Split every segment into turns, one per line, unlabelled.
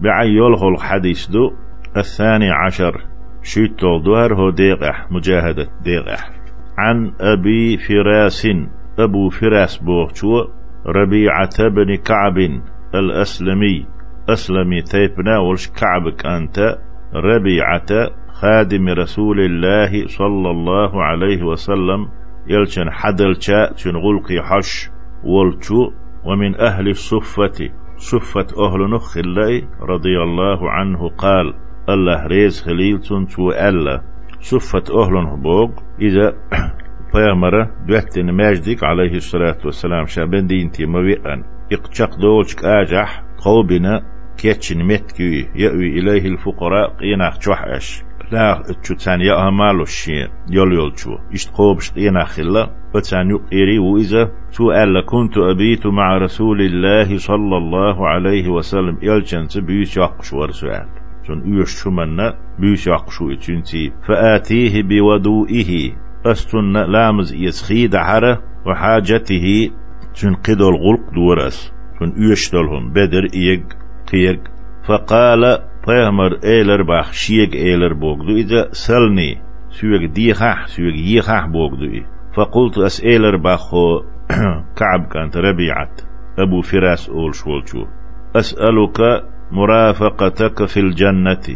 بعيول الحديث دو الثاني عشر شيت دوهر هو ديقح مجاهدة ديقح عن أبي فراس أبو فراس بوغتو ربيعة بن كعب الأسلمي. أسلمي تيبنا ولش كعبك أنت ربيعة خادم رسول الله صلى الله عليه وسلم. يلشن حدلشا غلقي حش ولتو ومن أهل الصفة. صفة أهل نخ رضي الله عنه قال الله ريز خليل تو ألا. صفة أهل بوغ إذا بيامرة دوتن ماجدك عليه الصلاة والسلام شابن دينتي مويئا إقشق دولشك آجح قوبنا كيتشن متكي يأوي إليه الفقراء قيناخ جوحش. لا تشتان يا مالو الشيء يول يول شو يشتقوبش قينا خلا فتان يقيري وإذا سؤال كنت أبيت مع رسول الله صلى الله عليه وسلم. يلجن سبيش يقشور سؤال سن يوش شمنا بيش يقشو اتشنتي فآتيه بودوئه أستن لامز يسخيد حرة وحاجته سن قدر الغلق دورس سن يشتلهم بدر إيق قيق فقال بيهمر ايلر باخ شيق ايلر بوغدو إذا سلني سويق ديخح سويق يخح بوغدو فقلت أس ايلر باخو كعب كانت ربيعت أبو فراس أول شولشو أسألك مرافقتك في الجنة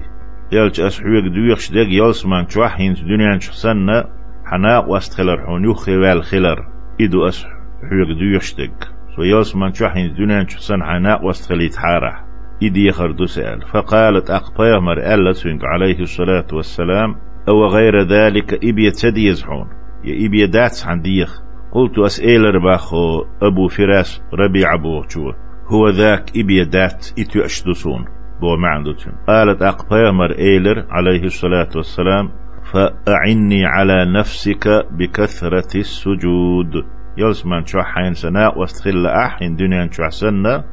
يلش أسحويق دويخش ديق يلسمان شوحين دنيا شخصنا حناق واستخلر حون يخي والخلر إدو أسحويق دويخش ديق سو يلسمان شوحين دنيا شخصن حناق واستخليت حارح إدي خردو سأل فقالت أقطيا مر ألا عليه الصلاة والسلام أو غير ذلك إبي تدي يزحون؟ يا إبي داتس عن ديخ. قلت أسئل رباخو أبو فراس ربيع أبو هو ذاك إبي دات إتو أشدسون بو معندوتن قالت أقطيا مر إيلر عليه الصلاة والسلام فأعني على نفسك بكثرة السجود. يلسمان شو حين سناء واستخل أحين دنيا شو سنة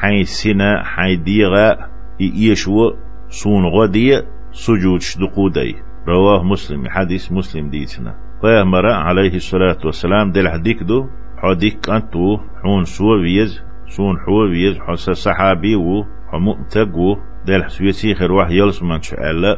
حي سنا حي ديغا إيشو صون غدي سجود شدقودي. رواه مسلم حديث مسلم ديتنا. فيامر عليه الصلاة والسلام دل حديك دو حديك أنتو حون سو ويز سون حو ويز حس صحابي و حمؤتق و دل حسويتي خير واحد يلس من شعلا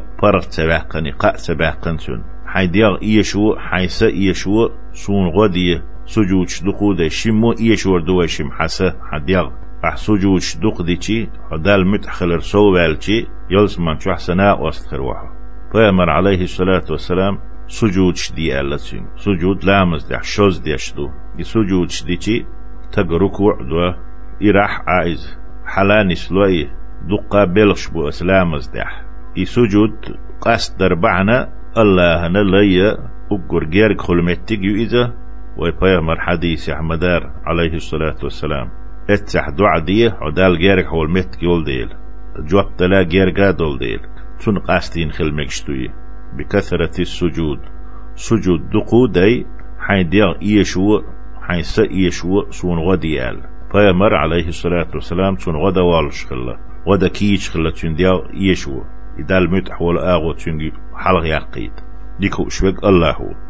تباقني قاء تباقن سن. حي ديغ إيشو حيسا إيشو سون غدي سجود شدقودي. شمو إيشور دوشم حسا حديغ. أحسوجوش دوق ديشي هدال متخلر سو والشي يلس من شو حسناء واستخر واحد فيامر عليه الصلاة والسلام سجود شدي ألسين سجود لامز دي شوز دي أشدو سجود شديشي تق ركوع دو إراح عايز حلاني سلوي دقا بلش بو أسلامز دح سجود قاس دربعنا الله نلي أقر جيرك خلمتك إذا. ويبيغمر حديث أحمدار عليه الصلاة والسلام. اتسح دعا دي عدال جيرك هو المت يول ديل. جواب تلا جيرقا دول ديل. تون قاستين خل مكشتوي. بكثرة السجود. سجود دقو دي حين ديغ إيشو حين سا إيشو سون غديال فيمر عليه الصلاة والسلام تون غدا والش خلا. غدا كيش خلا تون ديغ إيشو. إدال متح ولا آغو تون حلغ يقيد ديكو شوك الله. هو